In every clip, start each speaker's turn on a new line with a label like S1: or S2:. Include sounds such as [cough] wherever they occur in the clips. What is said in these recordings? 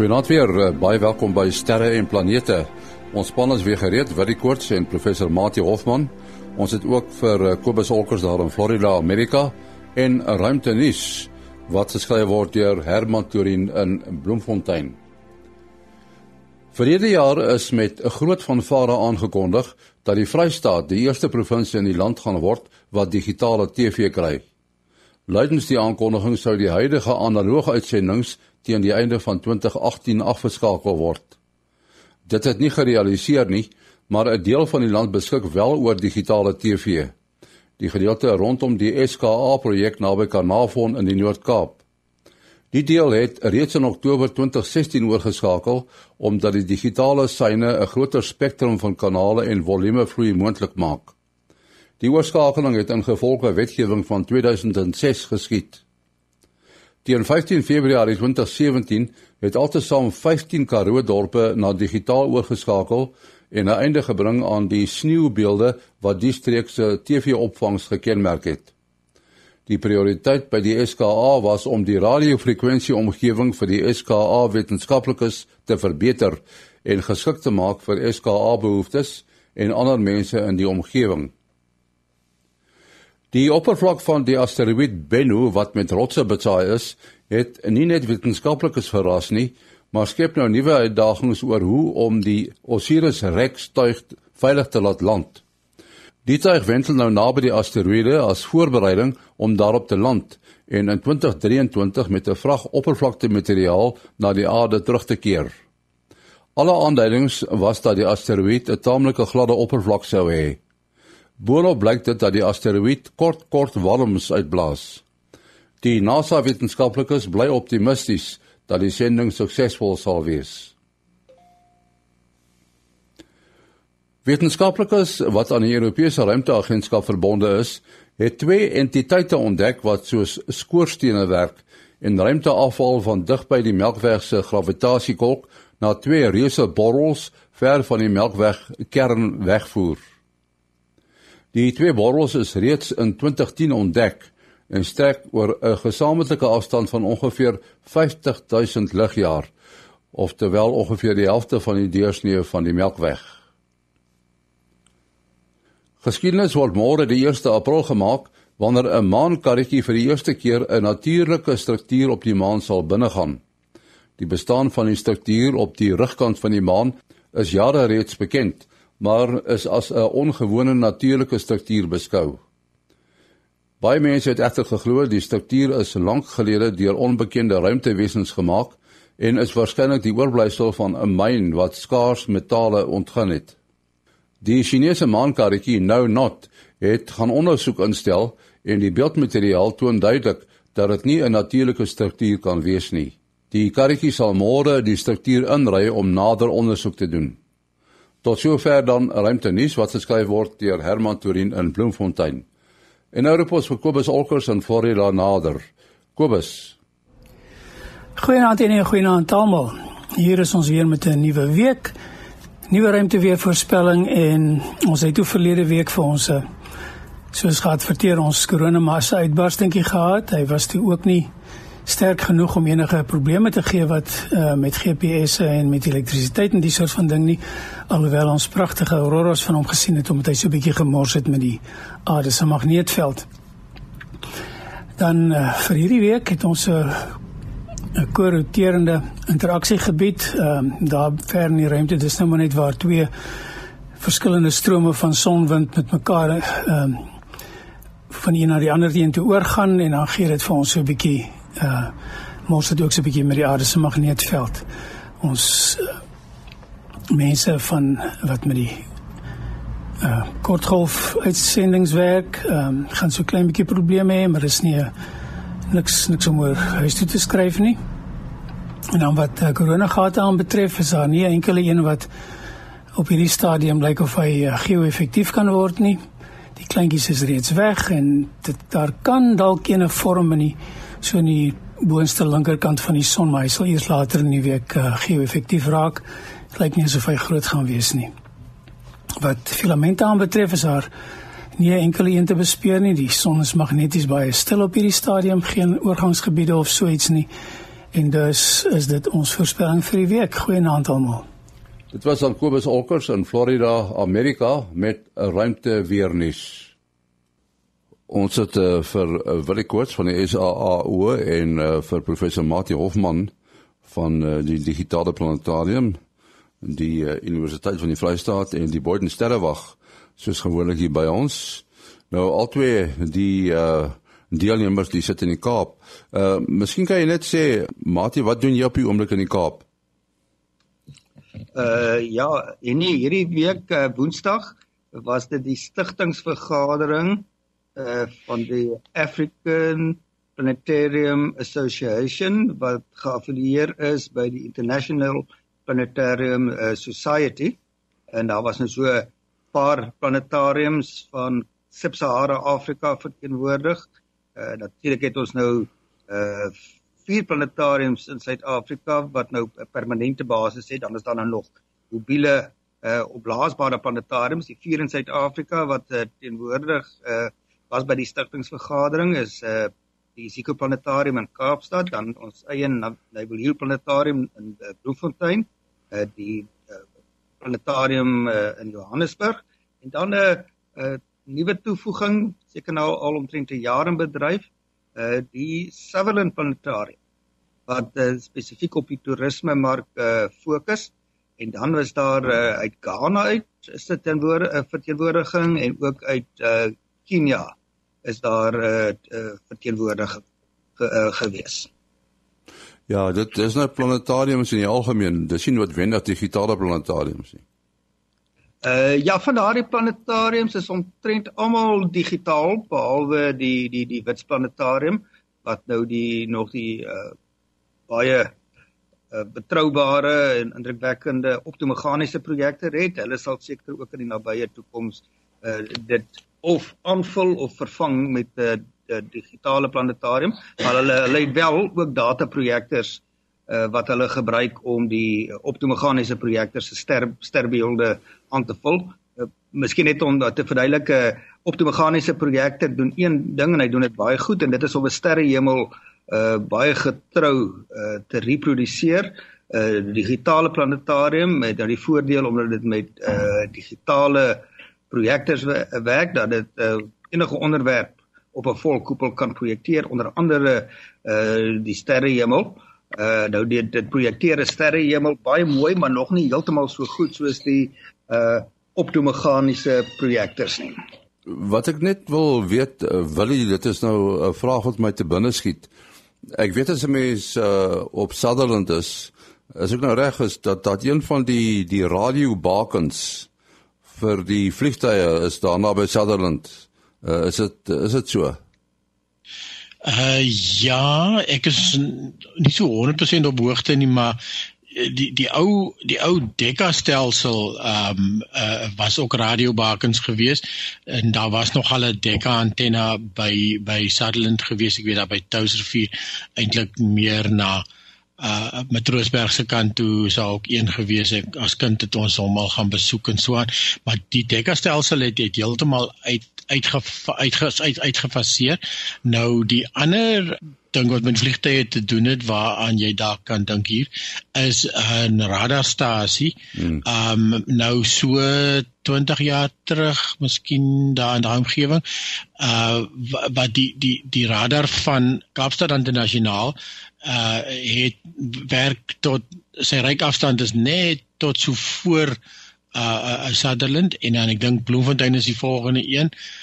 S1: Goeienaand weer, eh, baie welkom by Sterre en Planete. Ons span is weer gereed, Willie Koorts en professor Mati Hofman. Ons het ook vir eh, Kobus Olkers daar in Florida, Amerika en ruimte nuus wat geskryf word deur Herman Turin in Bloemfontein. Verlede jaar is met 'n groot fanfare aangekondig dat die Vrystaat die eerste provinsie in die land gaan word wat digitale TV kry. Luidens die aankondiging sou die huidige analoge uitsendings teen die einde van 2018 afgeskakel word. Dit het nie gerealiseer nie, maar 'n deel van die land beskik wel oor digitale TV. Die gedeelte rondom die SKA projek naby Carnarvon in die Noord-Kaap. Die deel het reeds in Oktober 2016 oorgeskakel omdat die digitale syne 'n groter spektrum van kanale en volume vloei moontlik maak. Die oorskakeling het in gevolge wetgewing van 2006 geskied. Teen 15 Februarie 2017 het altesaam 15 Karoo dorpe na digitaal oorgeskakel en 'n einde gebring aan die sneeubeelde wat die streek se TV-opvangs gekenmerk het. Die prioriteit by die SKA was om die radiofrekwensie omgewing vir die SKA wetenskaplikes te verbeter en geskik te maak vir SKA behoeftes en ander mense in die omgewing. Die oppervlak van die asteroïde Bennu wat met rotse besaai is, het nie net wetenskaplikes verras nie, maar skep nou nuwe uitdagings oor hoe om die Osiris-Rex tuig veilig te laat land. Die tuig wentel nou naby die asteroïde as voorbereiding om daarop te land en in 2023 met 'n vrag oppervlakte materiaal na die aarde terug te keer. Alle aanduidings was dat die asteroïde 'n taamlike gladde oppervlak sou hê. Boonop blyk dit dat die asteroïde kort kort walms uitblaas. Die NASA wetenskaplikes bly optimisties dat die sending suksesvol sal wees. Wetenskaplikes wat aan die Europese Ruimteagentskap verbonde is, het twee entiteite ontdek wat soos skoorstene werk en ruimteafval van dig by die Melkweg se gravitasiekolk na twee reuse borrels ver van die Melkweg kern wegvoer. Die twee borrels is reeds in 2010 ontdek en strek oor 'n gesamentlike afstand van ongeveer 50000 ligjaar, oftewel ongeveer die helfte van die deursnee van die Melkweg. Geskiedenis word môre die 1 April gemaak wanneer 'n maankarretjie vir die eerste keer 'n natuurlike struktuur op die maan sal binnegaan. Die bestaan van die struktuur op die rugkant van die maan is jare reeds bekend maar is as 'n ongewone natuurlike struktuur beskou. Baie mense het egter geglo die struktuur is lank gelede deur onbekende ruimtewesens gemaak en is waarskynlik die oorblyfsel van 'n myn wat skaars metale ontgin het. Die Chinese maankarretjie Nou Not het gaan ondersoek instel en die beeldmateriaal toon duidelik dat dit nie 'n natuurlike struktuur kan wees nie. Die karretjie sal môre die struktuur inry om nader ondersoek te doen. Tot sover dan ruimte nuus wat geskryf word deur Herman Turin in Bloemfontein. En nou repos vir Kobus Olkers in Florida nader. Kobus.
S2: Goeienaand en goeienaand almal. Hier is ons weer met 'n nuwe week. Nuwe ruimte weer voorspelling en ons het toe verlede week vir ons eh, soos gehad verteer ons koronamassa uitbarstingkie gehad. Hy was toe ook nie sterk genoeg om enige probleme te gee wat uh, met GPS'e en met elektrisiteit en die soort van ding nie alhoewel ons pragtige auroras van hom gesien het omdat hy so 'n bietjie gemors het met die aarde se magneetveld. Dan uh, vir hierdie week het ons 'n uh, 'n korroterende interaksiegebied uh, daar ver in die ruimte dis nou maar net waar twee verskillende strome van sonwind met mekaar uh, van een na die ander teen toe oorgaan en dan gee dit vir ons so 'n bietjie uh mos dit ook so 'n bietjie met die aarde se magneetveld. Ons uh, mense van wat met die uh kortgolf uitsendingswerk ehm um, gaan so klein bietjie probleme hê, maar dis nie niks niks om oor huis toe te skryf nie. En dan wat uh, corona gate aan betref, is daar nie enkele een wat op hierdie stadium lyk of hy uh, geo-effektief kan word nie. Die kleintjies is reeds weg en dit daar kan dalk 'n vorm in die so in die boonste linkerkant van die son, maar hy sal eers later in die week uh, geo-effektief raak. Dit lyk nie asof hy groot gaan wees nie. Wat filamente aanbetref is daar nie enkele een te bespeur nie. Die son is magneties baie stil op hierdie stadium, geen oorgangsgebiede of so iets nie. En dus is dit ons voorspelling vir die week. Goeienaand almal.
S1: Dit was aan Kobus Olkers in Florida, Amerika met 'n ruimte weer nuus. Ons het uh, vir uh, Willie Koorts van die SAAO en uh, vir professor Mati Hofman van uh, die digitale planetarium die uh, Universiteit van die Vrystaat en die Boden Sterrewag soos gewoonlik hier by ons. Nou albei die uh deelnemers die sit in die Kaap. Uh miskien kan jy net sê Mati, wat doen jy op die oomblik in die Kaap?
S3: Uh ja, en nie hierdie week uh, Woensdag was dit die stigtingsvergadering uh van die African Planetarium Association wat geaffilieer is by die International Planetarium uh, Society en daar was nou so 'n paar planetariums van Sub-Sahara Afrika verteenwoordig. Uh natuurlik het ons nou uh vier planetariums in Suid-Afrika wat nou 'n permanente basis het. Dan is daar nou nog mobiele uh opblaasbare planetariums, die vier in Suid-Afrika wat uh, teenwoordig uh was by die stigtingsvergadering is uh die Zico Planetarium in Kaapstad, dan ons eie Naval Hill Planetarium in Bloemfontein, uh die uh, planetarium uh, in Johannesburg. En dan 'n uh, uh, nuwe toevoeging seker nou al omtrent 'n jaar in bedryf uh die Sutherland Planetarium wat uh, spesifiek op die toerisme mark uh fokus. En dan was daar uh, uit Ghana uit is dit 'n uh, verteenwoordiging en ook uit uh Kenia is daar 'n uh, uh, verteenwoordiging ge, uh, gewees.
S1: Ja, dit is nou planetariums in die algemeen, dis nie noodwendig digitale planetariums nie.
S3: Uh ja, van daardie planetariums is omtrent almal digitaal behalwe die die die Wits planetarium wat nou die nog die uh baie uh, betroubare en indrukwekkende optomeganiese projekte het. Hulle sal seker ook in die nabye toekoms uh dit of aanvul of vervang met 'n uh, uh, digitale planetarium, maar hulle het wel ook data projektors uh, wat hulle gebruik om die optomeganiese projekte se ster sterbeelde aan te vul. Uh, miskien net om te verduidelik 'n uh, optomeganiese projekte doen een ding en hy doen dit baie goed en dit is om 'n sterrehemel uh baie getrou uh te reproduseer. Uh digitale planetarium met dan die voordeel omdat dit met uh digitale projektors werk dat dit uh, enige onderwerp op 'n volkoepel kan projekteer onder andere uh die sterrehemel. Uh uh nou dit dit projekteer 'n sterrehemel baie mooi maar nog nie heeltemal so goed soos die uh optomeganiese projektors nie.
S1: Wat ek net wil weet uh, Willie dit is nou 'n vraag wat my te binne skiet. Ek weet as 'n mens uh op Sutherland is, is ek nou reg is dat dat een van die die radiobakens vir die vliegtye is daar naby Sutherland. Uh is dit is dit so?
S4: Uh ja, ek is nie so 100% op hoogte nie, maar eh, die die ou die ou Dekka stelsel ehm um, uh, was ook radiobakens geweest en daar was nog al 'n Dekka antenna by by Sutherland geweest ek weet daar by Touwsrivier eintlik meer na uh Matroosberg se kant toe sou ook een gewees het as kind het ons hom al gaan besoek en so aan maar die Dekka stelsel het, het heeltemal uit uitge uit uit uitgefaseer. Nou die ander ding wat met vliegtye te doen het waaraan jy dalk kan dink hier is 'n radarstasie. Hmm. Um nou so 20 jaar terug, miskien daar in daai omgewing, uh wat die die die radar van Kaapstad Internasionaal uh het werk tot sy reikafstand is net tot so voor uh, uh Sutherland en dan ek dink Bloemfontein is die volgende een uh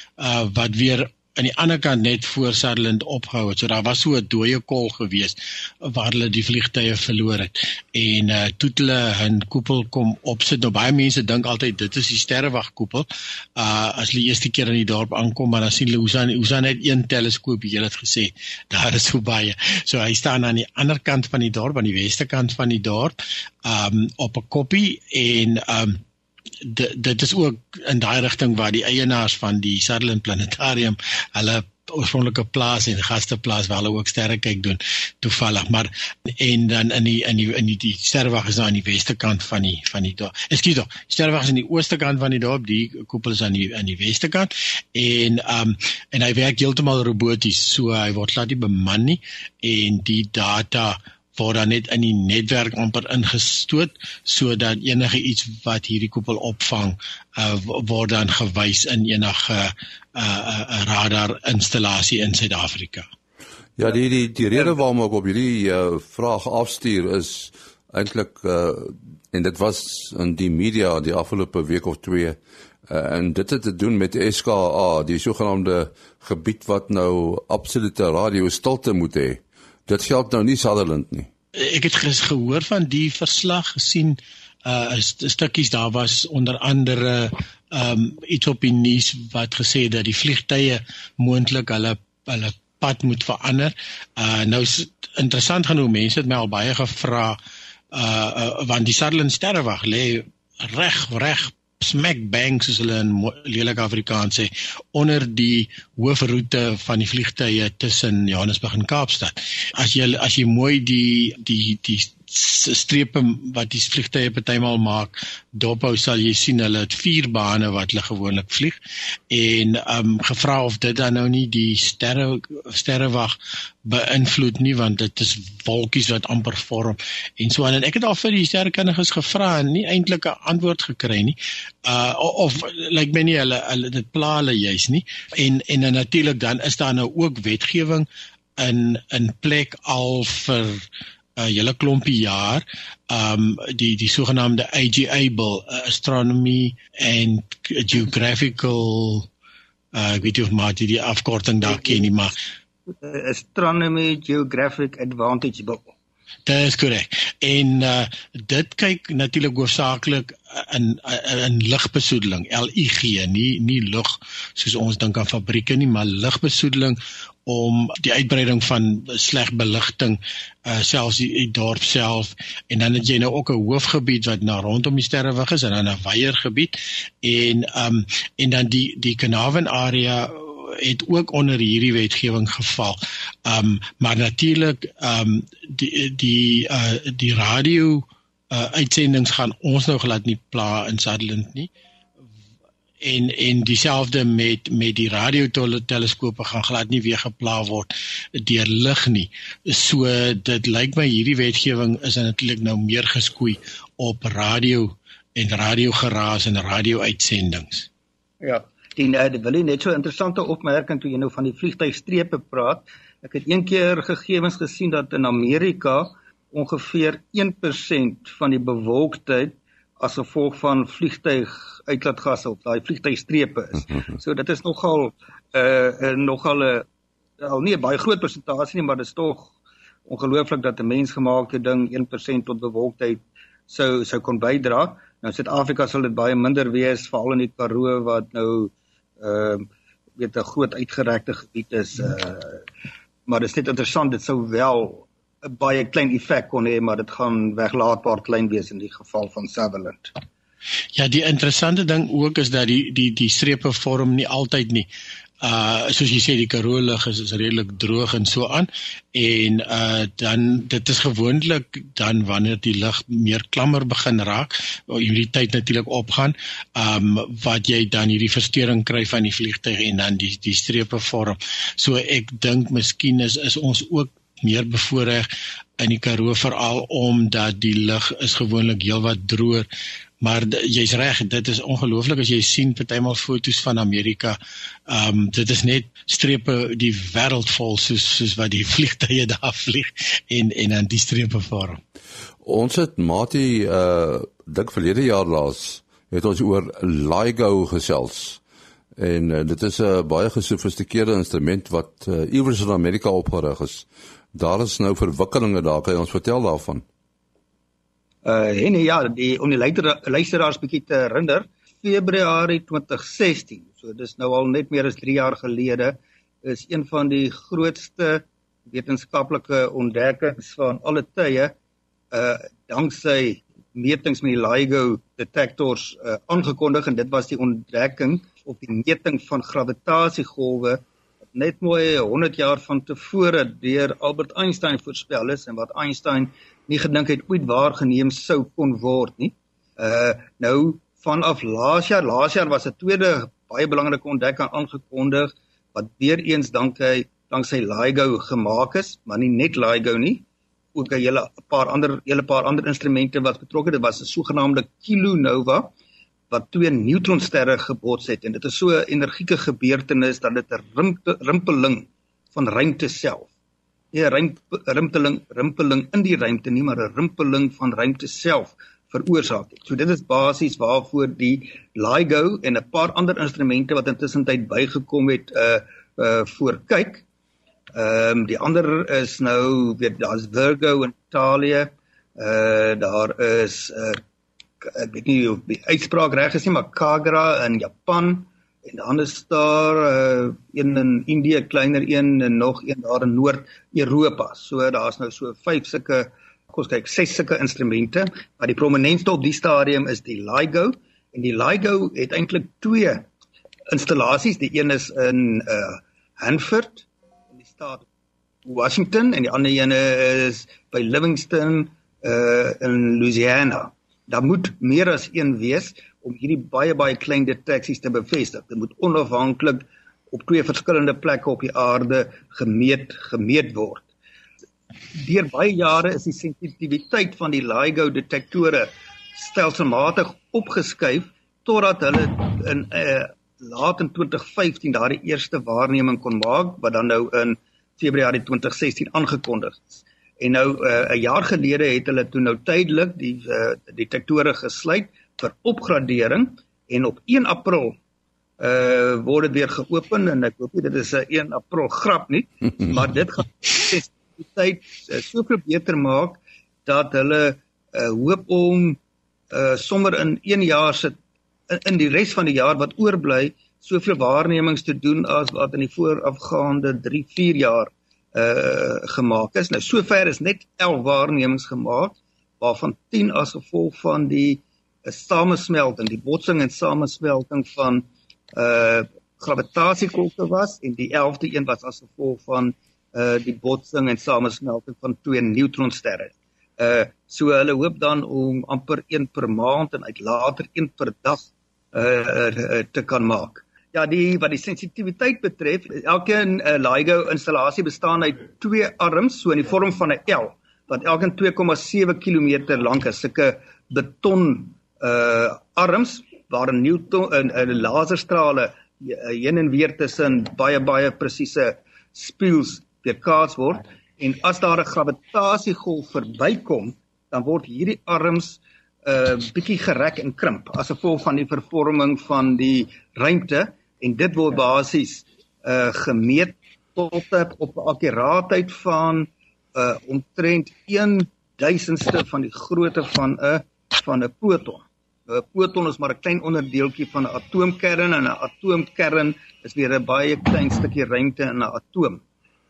S4: wat weer aan die ander kant net voor Sutherland opgehou het. So daar was so 'n dooie kol gewees waar hulle die vliegtye verloor het. En uh toe hulle 'n koepel kom opsit. Nou baie mense dink altyd dit is die sterrewagkoepel. Uh as hulle eerste keer in die dorp aankom, maar dan sien hulle hoe sien net een teleskoop, jy het gesê. [laughs] Daar is so baie. So hy staan aan die ander kant van die dorp, aan die weste kant van die dorp, um op 'n koppie en um dit dit is ook in daai rigting waar die eienaars van die Sutherland Planetarium hulle oorspronklike plaas en gasteplaas waar hulle ook sterre kyk doen toevallig maar en dan in die in die in die, die sterwag is nou aan die weste kant van die van die dorp. Ekskuus tog. Sterwag is aan die ooste kant van die dorp, die koepel is aan die aan die weste kant en um en hy werk heeltemal roboties. So hy word laat nie beman nie en die data word dan net in die netwerk amper ingestoot sodat enige iets wat hierdie koepel opvang uh, word dan gewys in enige uh, radar installasie in Suid-Afrika.
S1: Ja, die die die rede waarom ek op hierdie uh, vraag afstuur is eintlik uh, en dit was in die media die afgelope week of twee uh, en dit het te doen met SKA, die sogenaamde gebied wat nou absolute radio stilte moet hê. Dit geld nou nie Sutherland nie.
S4: Ek het gehoor van die verslag gesien uh stukkies daar was onder andere um iets op die nuus wat gesê het dat die vliegtye moontlik hulle hulle pad moet verander. Uh nou is interessant genoeg mense het my al baie gevra uh, uh want die Sutherland sterrewag lê reg reg smack bang soos hulle in lelike Afrikaans sê onder die hoofroete van die vliegtye tussen Johannesburg en Kaapstad. As jy as jy mooi die die die strepe wat die vliegtye partymal maak. Dophou sal jy sien hulle het vier bane wat hulle gewoonlik vlieg. En um gevra of dit dan nou nie die sterre sterrewag beïnvloed nie want dit is wolkies wat amper vorm. En so aan en ek het al vir die sterrekundiges gevra en nie eintlik 'n antwoord gekry nie. Uh of lyk like my nie hulle hulle dit pla hulle juis nie. En en natuurlik dan is daar nou ook wetgewing in in plek al vir 'n uh, hele klompie jaar. Um die die sogenaamde AGA bill uh, astronomy and geographical uh ek weet nie of maar die, die afkorting daar ken nie maar
S3: astronomy geographic advantage bill
S4: Dit is korrek. En uh dit kyk natuurlik hoofsaaklik in in ligbesoedeling, LIG, nie nie lug soos ons dink aan fabrieke nie, maar ligbesoedeling om die uitbreiding van sleg beligting uh selfs die, die dorp self en dan het jy nou ook 'n hoofgebied wat na rondom die sterrewig is en dan 'n weiergebied en um en dan die die Carnarvon area het ook onder hierdie wetgewing geval. Um maar natuurlik um die die uh die radio uh uitsendings gaan ons nou glad nie pla in Sutherland nie. En en dieselfde met met die radioteleskope gaan glad nie weer gepla word deur lig nie. So dit lyk my hierdie wetgewing is natuurlik nou meer geskoei op radio en radiogeraas en radio-uitsendings.
S3: Ja, En uh, dit wil net so 'n interessante opmerking toe jy nou van die vliegtuigstrepe praat. Ek het een keer gegevens gesien dat in Amerika ongeveer 1% van die bewolktheid as gevolg van vliegtuig uitlaatgasse op daai vliegtuigstrepe is. So dit is nogal 'n uh, uh, nogal 'n uh, al nie 'n baie groot persentasie nie, maar dit is tog ongelooflik dat 'n mensgemaakte ding 1% tot bewolktheid sou sou kon bydra. Nou Suid-Afrika sal dit baie minder wees veral in die Karoo wat nou ehm uh, weet 'n groot uitgerekte gebied is uh maar dit is net interessant dit sou wel 'n baie klein effek kon hê maar dit gaan weglaatbaar klein wees in die geval van Sutherland.
S4: Ja, die interessante ding ook is dat die die die strepe vorm nie altyd nie uh soos jy sê die Karoo lug is, is redelik droog en so aan. En uh dan dit is gewoonlik dan wanneer die lug meer klammer begin raak hierdie tyd natuurlik opgaan um wat jy dan hierdie verstoring kry van die vliegtuig en dan die die strepe vorm. So ek dink miskien is is ons ook meer bevoordeel in die Karoo veral omdat die lug is gewoonlik heelwat droër Maar jy's reg, dit is ongelooflik as jy sien partymal foto's van Amerika. Ehm um, dit is net strepe die wêreld vol soos soos wat die [laughs] vliegtye daar vlieg en en dan die strepe vorm.
S1: Ons het Mati uh dink verlede jaar laas het ons oor LIGO gesels. En uh, dit is 'n baie gesofistikeerde instrument wat uh, iewers in Amerika opgerig is. Daar is nou verwikkelinge daar, kan jy ons vertel daarvan?
S3: Uh en ja, die om die luisteraars bietjie te herinner, Februarie 2016. So dis nou al net meer as 3 jaar gelede is een van die grootste wetenskaplike ontdekkings van alle tye uh danksy metings met die LIGO detektors uh aangekondig en dit was die ontdekking op die meting van gravitasiegolwe wat net mooi 100 jaar van tevore deur Albert Einstein voorspel is en wat Einstein nie gedink het ooit waargeneem sou kon word nie. Uh nou vanaf laas jaar, laas jaar was 'n tweede baie belangrike ontdekking aangekondig wat weer eens dank hy dank sy LIGO gemaak is, maar nie net LIGO nie, ook 'n hele paar ander hele paar ander instrumente wat betrokke dit was 'n sogenaamde kilonova wat twee neutronsterre gebots het en dit is so 'n energieke gebeurtenis dat dit 'n rimpeling van ruimte self. Nie 'n rimpeling rimpeling in die ruimte nie, maar 'n rimpeling van ruimte self veroorsaak het. So dit is basies waarvoor die LIGO en 'n paar ander instrumente wat intussen tyd bygekom het uh uh voor kyk. Ehm um, die ander is nou weet daar's Virgo in Italië. Uh daar is uh ek weet nie of die uitspraak reg is nie, maar Kagra in Japan en dan is daar uh een in Indië, kleiner een en nog een daar in Noord-Europa. So daar's nou so vyf sulke kom ons kyk ses sulke instrumente, maar die prominentste op die stadium is die LIGO en die LIGO het eintlik twee installasies. Die een is in uh Hanford in die staat Washington en die ander een is by Livingston uh in Louisiana. Daar moet meer as een wees om hierdie baie baie klein deteksies te bevestig. Dit moet onafhanklik op twee verskillende plekke op die aarde gemeet gemeet word. Deur baie jare is die sensitiwiteit van die LIGO detektore stelselmatig opgeskuif totdat hulle in uh, laat in 2015 daardie eerste waarneming kon maak wat dan nou in Februarie 2016 aangekondig is. En nou eh, 'n uh, jaar gelede het hulle toe nou tydelik die uh, detektore gesluit vir opgradering en op 1 April uh word dit weer geopen en ek hoop nie dit is 'n 1 April grap nie [laughs] maar dit gaan die tyd uh, soveel beter maak dat hulle uh hoop om uh sommer in 1 jaar se in, in die res van die jaar wat oorbly soveel waarnemings te doen as wat in die voorafgaande 3 4 jaar uh gemaak is. Nou sover is net 11 waarnemings gemaak waarvan 10 as gevolg van die 'n samesmelting, die botsing en samesmelting van uh gravitasiekolke was en die 11de een was as gevolg van uh die botsing en samesmelting van twee neutronsterre. Uh so hulle hoop dan om amper een per maand en uit later een per dag uh, uh te kan maak. Ja, die wat die sensitiwiteit betref, elkeen uh, LIGO installasie bestaan uit twee arms so in die vorm van 'n L wat elkeen 2,7 km lank is, sulke beton uh arms waar 'n Newton 'n laserstrale uh, heen en weer tussen baie baie presiese spieëls weerkaats word en as daar 'n gravitasiegolf verbykom dan word hierdie arms 'n uh, bietjie gerek en krimp as gevolg van die vervorming van die ruimte en dit word basies uh gemeet tot op 'n akkuraatheid van uh omtrent 1 duisendste van die grootte van 'n van 'n proton. 'n Proton is maar 'n klein onderdeeltjie van 'n atoomkern en 'n atoomkern is weer 'n baie klein stukkie ruimte in 'n atoom.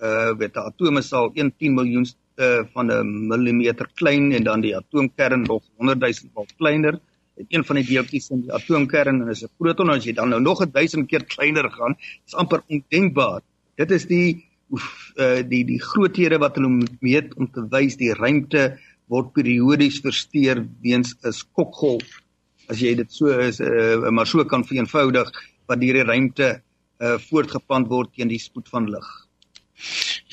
S3: Uh weet 'n atoom is al 1/10 miljoenste uh, van 'n millimeter klein en dan die atoomkern nog 100 000 mal kleiner. En een van die deeltjies in die atoomkern is 'n proton as jy dan nou nog 'n 1000 keer kleiner gaan, is amper ondenkbaar. Dit is die uh die die groothede wat hulle meet om te wys die ruimte word periodies versteur weens 'n skokgolf as jy dit so is uh, maar so kan vereenvoudig wat deur die ruimte uh, voortgepand word teen die spoed van lig.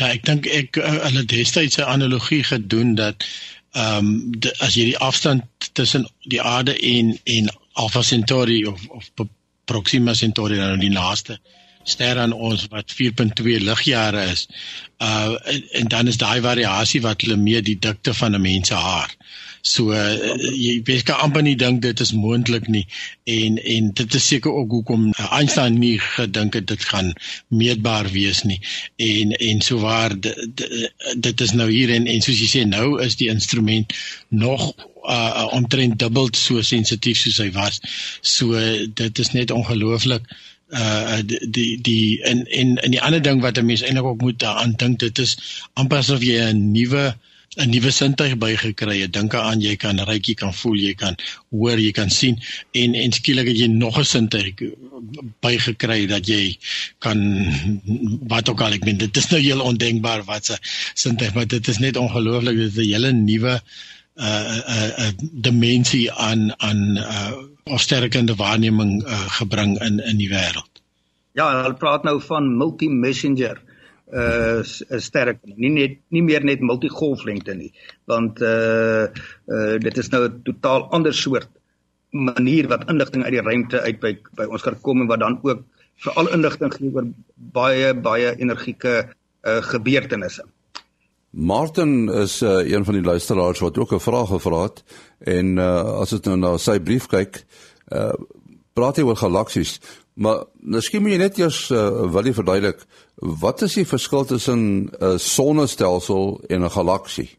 S4: Ja, ek dink ek uh, hulle destyds 'n analogie gedoen dat ehm um, as jy die afstand tussen die aarde en en Alpha Centauri of of Proxima Centauri nou die naaste ster aan ons wat 4.2 ligjare is. Uh en, en dan is daai variasie wat hulle meet die dikte van 'n mens se haar. So uh, jy weet kan amper nie dink dit is moontlik nie en en dit is seker ook hoekom Einstein nie gedink het dit gaan meetbaar wees nie. En en so waar dit is nou hier en en soos jy sê nou is die instrument nog uh omtrent dubbel so sensitief soos hy was. So dit is net ongelooflik uh die die en en en die ander ding wat 'n mens eintlik ook moet daaraan dink dit is amper asof jy 'n nuwe 'n nuwe sintuig bygekry het. Dink aan jy kan ryk, jy kan voel, jy kan hoor, jy kan sien en en skielik het jy nog 'n sintuig bygekry dat jy kan wat ook al ek meen dit is nou heel ondenkbaar wat 'n sintuig maar dit is net ongelooflik dit is 'n hele nuwe uh, uh, dimensie aan aan uh afsterkende waarneming uh, gebring in in die wêreld.
S3: Ja, hulle praat nou van multi-messenger uh sterk nie net nie meer net multigolflengte nie want uh uh dit is nou 'n totaal ander soort manier wat inligting uit die ruimte uit by by ons kan kom en wat dan ook veral inligting gee oor baie baie energieke uh gebeurtenisse.
S1: Martin is uh, een van die luisteraars wat ook 'n vraag gevra het en uh, as dit nou na sy brief kyk, uh, praat hy oor galaksies, maar miskien moet jy net eers uh, wil jy verduidelik wat is die verskil tussen 'n sonnestelsel en 'n galaksie?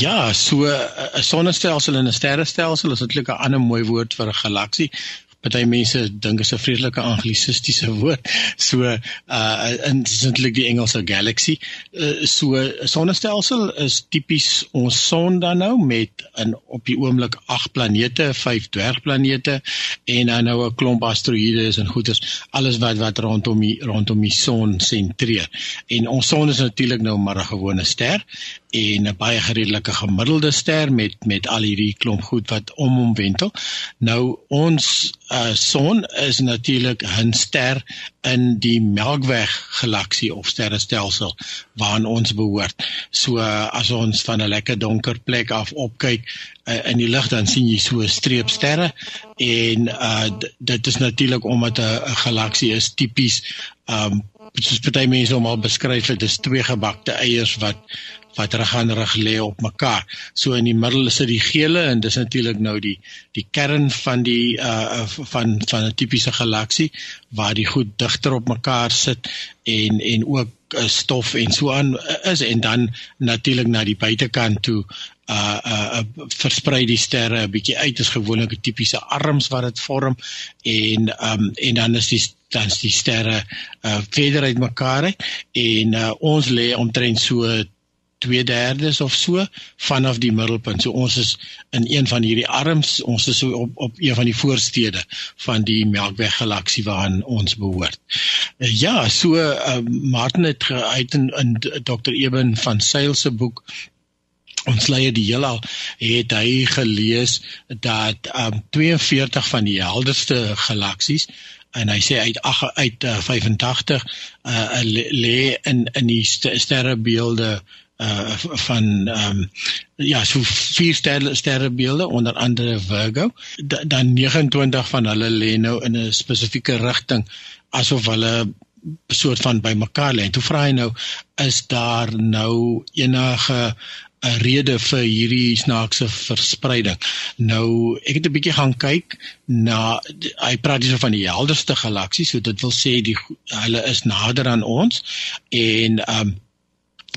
S4: Ja, so 'n sonnestelsel en 'n sterrestelsel is eintlik 'n ander mooi woord vir 'n galaksie party mense dink is 'n vreeslike anglisistiese [laughs] woord. So uh in eintlik die Engelse galaxy. Uh, so sonnestelsel is tipies ons son dan nou met in op die oomblik 8 planete, 5 dwergplanete en dan nou 'n klomp asteroïdes en goeters, alles wat wat rondom die rondom die son sentreer. En ons son is natuurlik nou maar 'n gewone ster en 'n baie redelike gemiddelde ster met met al hierdie klomp goed wat om hom wentel. Nou ons uh, son is natuurlik 'n ster in die Melkweg galaksie of sterrestelsel waaraan ons behoort. So uh, as ons van 'n lekker donker plek af opkyk uh, in die lug dan sien jy so 'n streep sterre en uh, dit is natuurlik omdat 'n galaksie is tipies um soos baie mense hom al beskryf het, dis twee gebakte eiers wat wat reg aan reg lê op mekaar. So in die middel is dit die gele en dis natuurlik nou die die kern van die uh van van 'n tipiese galaksie waar die goed digter op mekaar sit en en ook uh, stof en so aan is en dan natuurlik na die buitekant toe uh uh, uh versprei die sterre 'n bietjie uit is gewoonlik 'n tipiese arms wat dit vorm en um en dan is die dan is die sterre uh verder uit mekaar en uh, ons lê omtrent so 2/3 of so vanaf die middelpunt. So ons is in een van hierdie arms, ons is so op op een van die voorstede van die Melkweg galaksie waaraan ons behoort. Uh, ja, so uh, Martin het uit in, in Dr. Eben van Sail se boek ons leier die heelal het hy gelees dat um, 42 van die helderste galaksies en hy sê uit ag uit uh, 85 uh, lê in in die sterrebeelde uh van ehm um, ja so vier sterre sterrebeelde onder andere Virgo da, dan 29 van hulle lê nou in 'n spesifieke rigting asof hulle soort van bymekaar lê. Toe vra hy nou is daar nou enige 'n rede vir hierdie snaakse verspreiding. Nou ek het 'n bietjie gaan kyk na hy praat hierso van die helderste galaksie, so dit wil sê die hulle is nader aan ons en ehm um,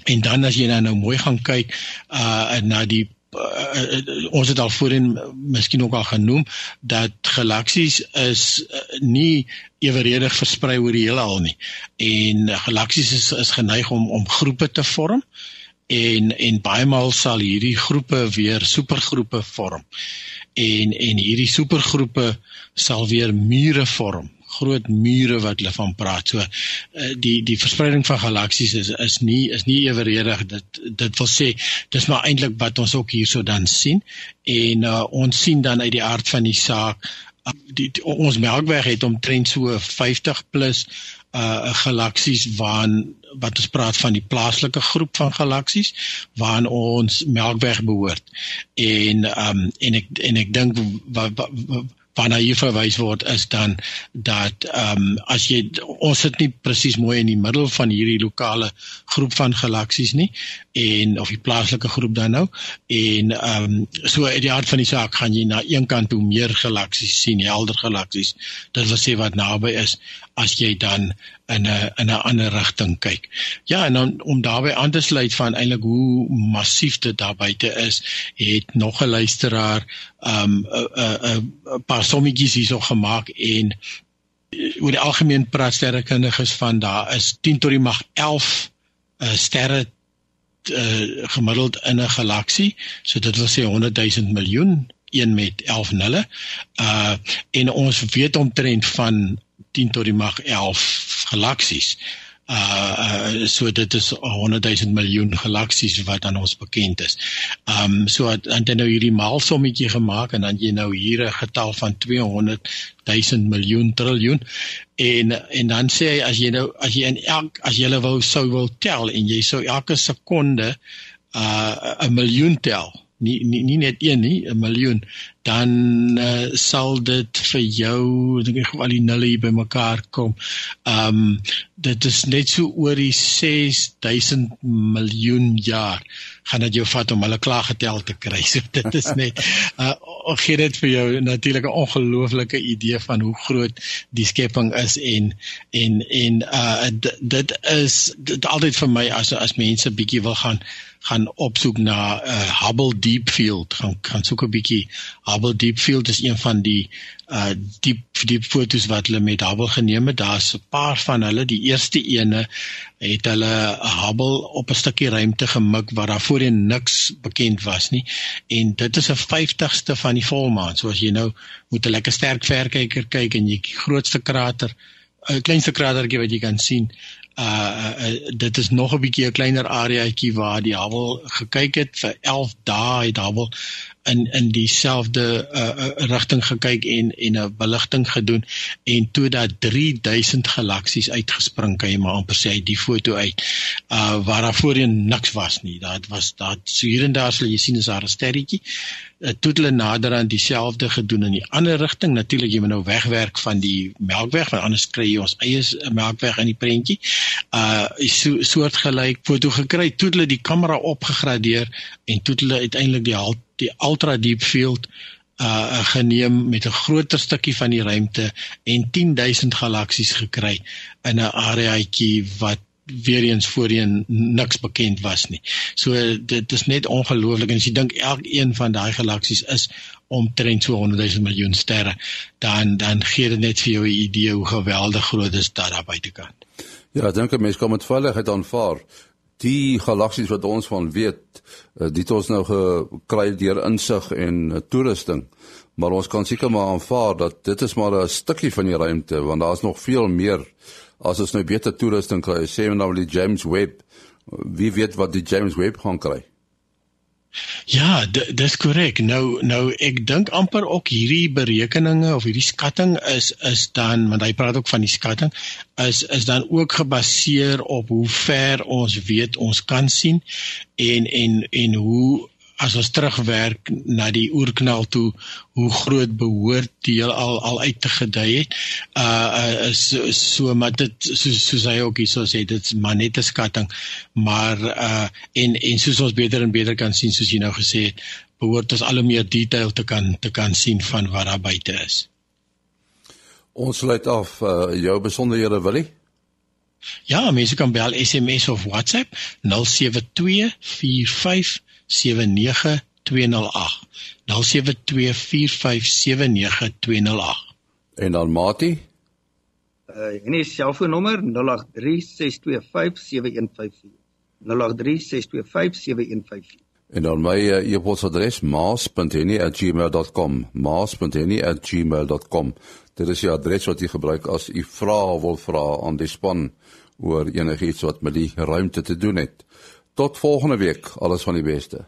S4: En dan as jy nou, nou mooi gaan kyk uh na die uh, ons het al voorheen miskien ook al genoem dat galaksies is uh, nie eweredig versprei oor die hele al nie. En uh, galaksies is is geneig om om groepe te vorm en en baie maal sal hierdie groepe weer supergroepe vorm. En en hierdie supergroepe sal weer mure vorm groot mure wat hulle van praat. So uh, die die verspreiding van galaksies is is nie is nie eweredig. Dit dit wil sê dis maar eintlik wat ons ook hierso dan sien en uh, ons sien dan uit die aard van die saak uh, die, die ons Melkweg het omtrent so 50 plus uh galaksies waar wat ons praat van die plaaslike groep van galaksies waaraan ons Melkweg behoort. En um en ek en ek dink wat waarna hier verwys word is dan dat ehm um, as jy ons sit nie presies mooi in die middel van hierdie lokale groep van galaksies nie en of die plaaslike groep dan nou en ehm um, so uit die aard van die saak gaan jy na een kant toe meer galaksies sien helder galaksies dit wil sê wat naby is as jy dan in 'n in 'n ander rigting kyk. Ja, en dan om daarbey aan te sluit van eintlik hoe massief dit daar buite is, het nog 'n luisteraar um 'n 'n paar sommetjies hierso gemaak en oor die algemeen praat sterrekundiges van daar is 10 tot die mag 11 uh, eh, sterre uh, gemiddeld in 'n galaksie. So dit wil sê 100 000 miljoen een met 11 nulle. Uh en ons weet omtrent van 10 tot die mag 11 galaksies. Uh, uh so dit is 100 000 miljoen galaksies wat aan ons bekend is. Um so het dan nou hierdie maalsommetjie gemaak en dan jy nou hier 'n getal van 200 000 miljoen triljoen en en dan sê hy as jy nou as jy in elk as jy wou sou wil tel en jy sou elke sekonde uh 'n miljoen tel nie nie nie net een nie 'n miljoen dan uh, sal dit vir jou dink ek al die nulle hier bymekaar kom. Ehm um, dit is net so oor die 6000 miljoen jaar gaan dit jou vat om hulle klaar getel te kry. [laughs] So dit is net uh gee dit vir jou natuurlik 'n ongelooflike idee van hoe groot die skepping is en en en uh dit is dit altyd vir my as as mense bietjie wil gaan gaan opsoek na uh, Hubble Deep Field gaan gaan soek 'n bietjie. Hubble Deep Field is een van die uh diep diep fotos wat hulle met Hubble geneem het. Daar's 'n paar van hulle. Die eerste ene het hulle Hubble op 'n stukkie ruimte gemik waar daar voorheen niks bekend was nie. En dit is 'n 50ste van die volmaan so as jy nou moet 'n lekker sterk verkyker kyk en jy die grootste krater 'n kleinste kratertjie wat jy kan sien uh, uh dit is nog 'n bietjie 'n kleiner areaatjie waar die Hubble gekyk het. Vir 11 dae het Hubble in in dieselfde uh, uh, rigting gekyk en en 'n beligting gedoen. En toe dat 3000 galaksies uitgespring kan jy maar amper sê uit die foto uit. Uh waar daar voorheen niks was nie. Dit was daar so hier en daar sal jy sien is daar 'n sterretjie toe hulle nader aan dieselfde gedoen in die ander rigting. Natuurlik jy moet nou wegwerk van die melkweg want anders kry jy ons eie melkweg in die prentjie. Uh so soortgelyk foto gekry toe hulle die kamera opgegradeer en toe hulle uiteindelik die die ultra deep field uh geneem met 'n groter stukkie van die ruimte en 10000 galaksies gekry in 'n areaatjie wat weer eens voorheen niks bekend was nie. So dit is net ongelooflik en as jy dink elkeen van daai galaksies is omtrent so 100 000 miljoen sterre, dan dan gee dit net vir jou 'n idee hoe geweldig groot is dit daar buitekant.
S1: Ja, ek dink 'n mens kan met veiligheid aanvaar die galaksies wat ons van weet, eh, dit ons nou gekry deur insig en eh, toerusting. Maar ons kan seker maar aanvaar dat dit is maar 'n stukkie van die ruimte want daar's nog veel meer as ons nou beter toerusting kry. Sê nou die James Webb. Wie weet wat die James Webb gaan kry?
S4: Ja, dis korrek. Nou nou ek dink amper ook hierdie berekeninge of hierdie skatting is is dan want hy praat ook van die skatting is is dan ook gebaseer op hoe ver ons weet ons kan sien en en en hoe as ons terugwerk na die oerknal toe hoe groot behoort die heel al al uit te gedei het. Uh is uh, so, so maar dit soos soos hy ook hierso sê dit's maar net 'n skatting. Maar uh en en soos ons beter en beter kan sien soos jy nou gesê het behoort ons al hoe meer detail te kan te kan sien van wat daar buite is.
S1: Ons sluit af uh, jou besonderhede Willie.
S4: Ja, mense kan bel SMS of WhatsApp 07245 0724579208.
S1: En dan Mati?
S3: Uh en die selfoonnommer 0836257154. 0836257154.
S1: En dan my uh, e-posadres maas.henny@gmail.com. maas.henny@gmail.com. Dit is die adres wat jy gebruik as jy vra wil vra aan die span oor enigiets wat met die ruimte te doen het. Tot volgende week. Alles van die beste.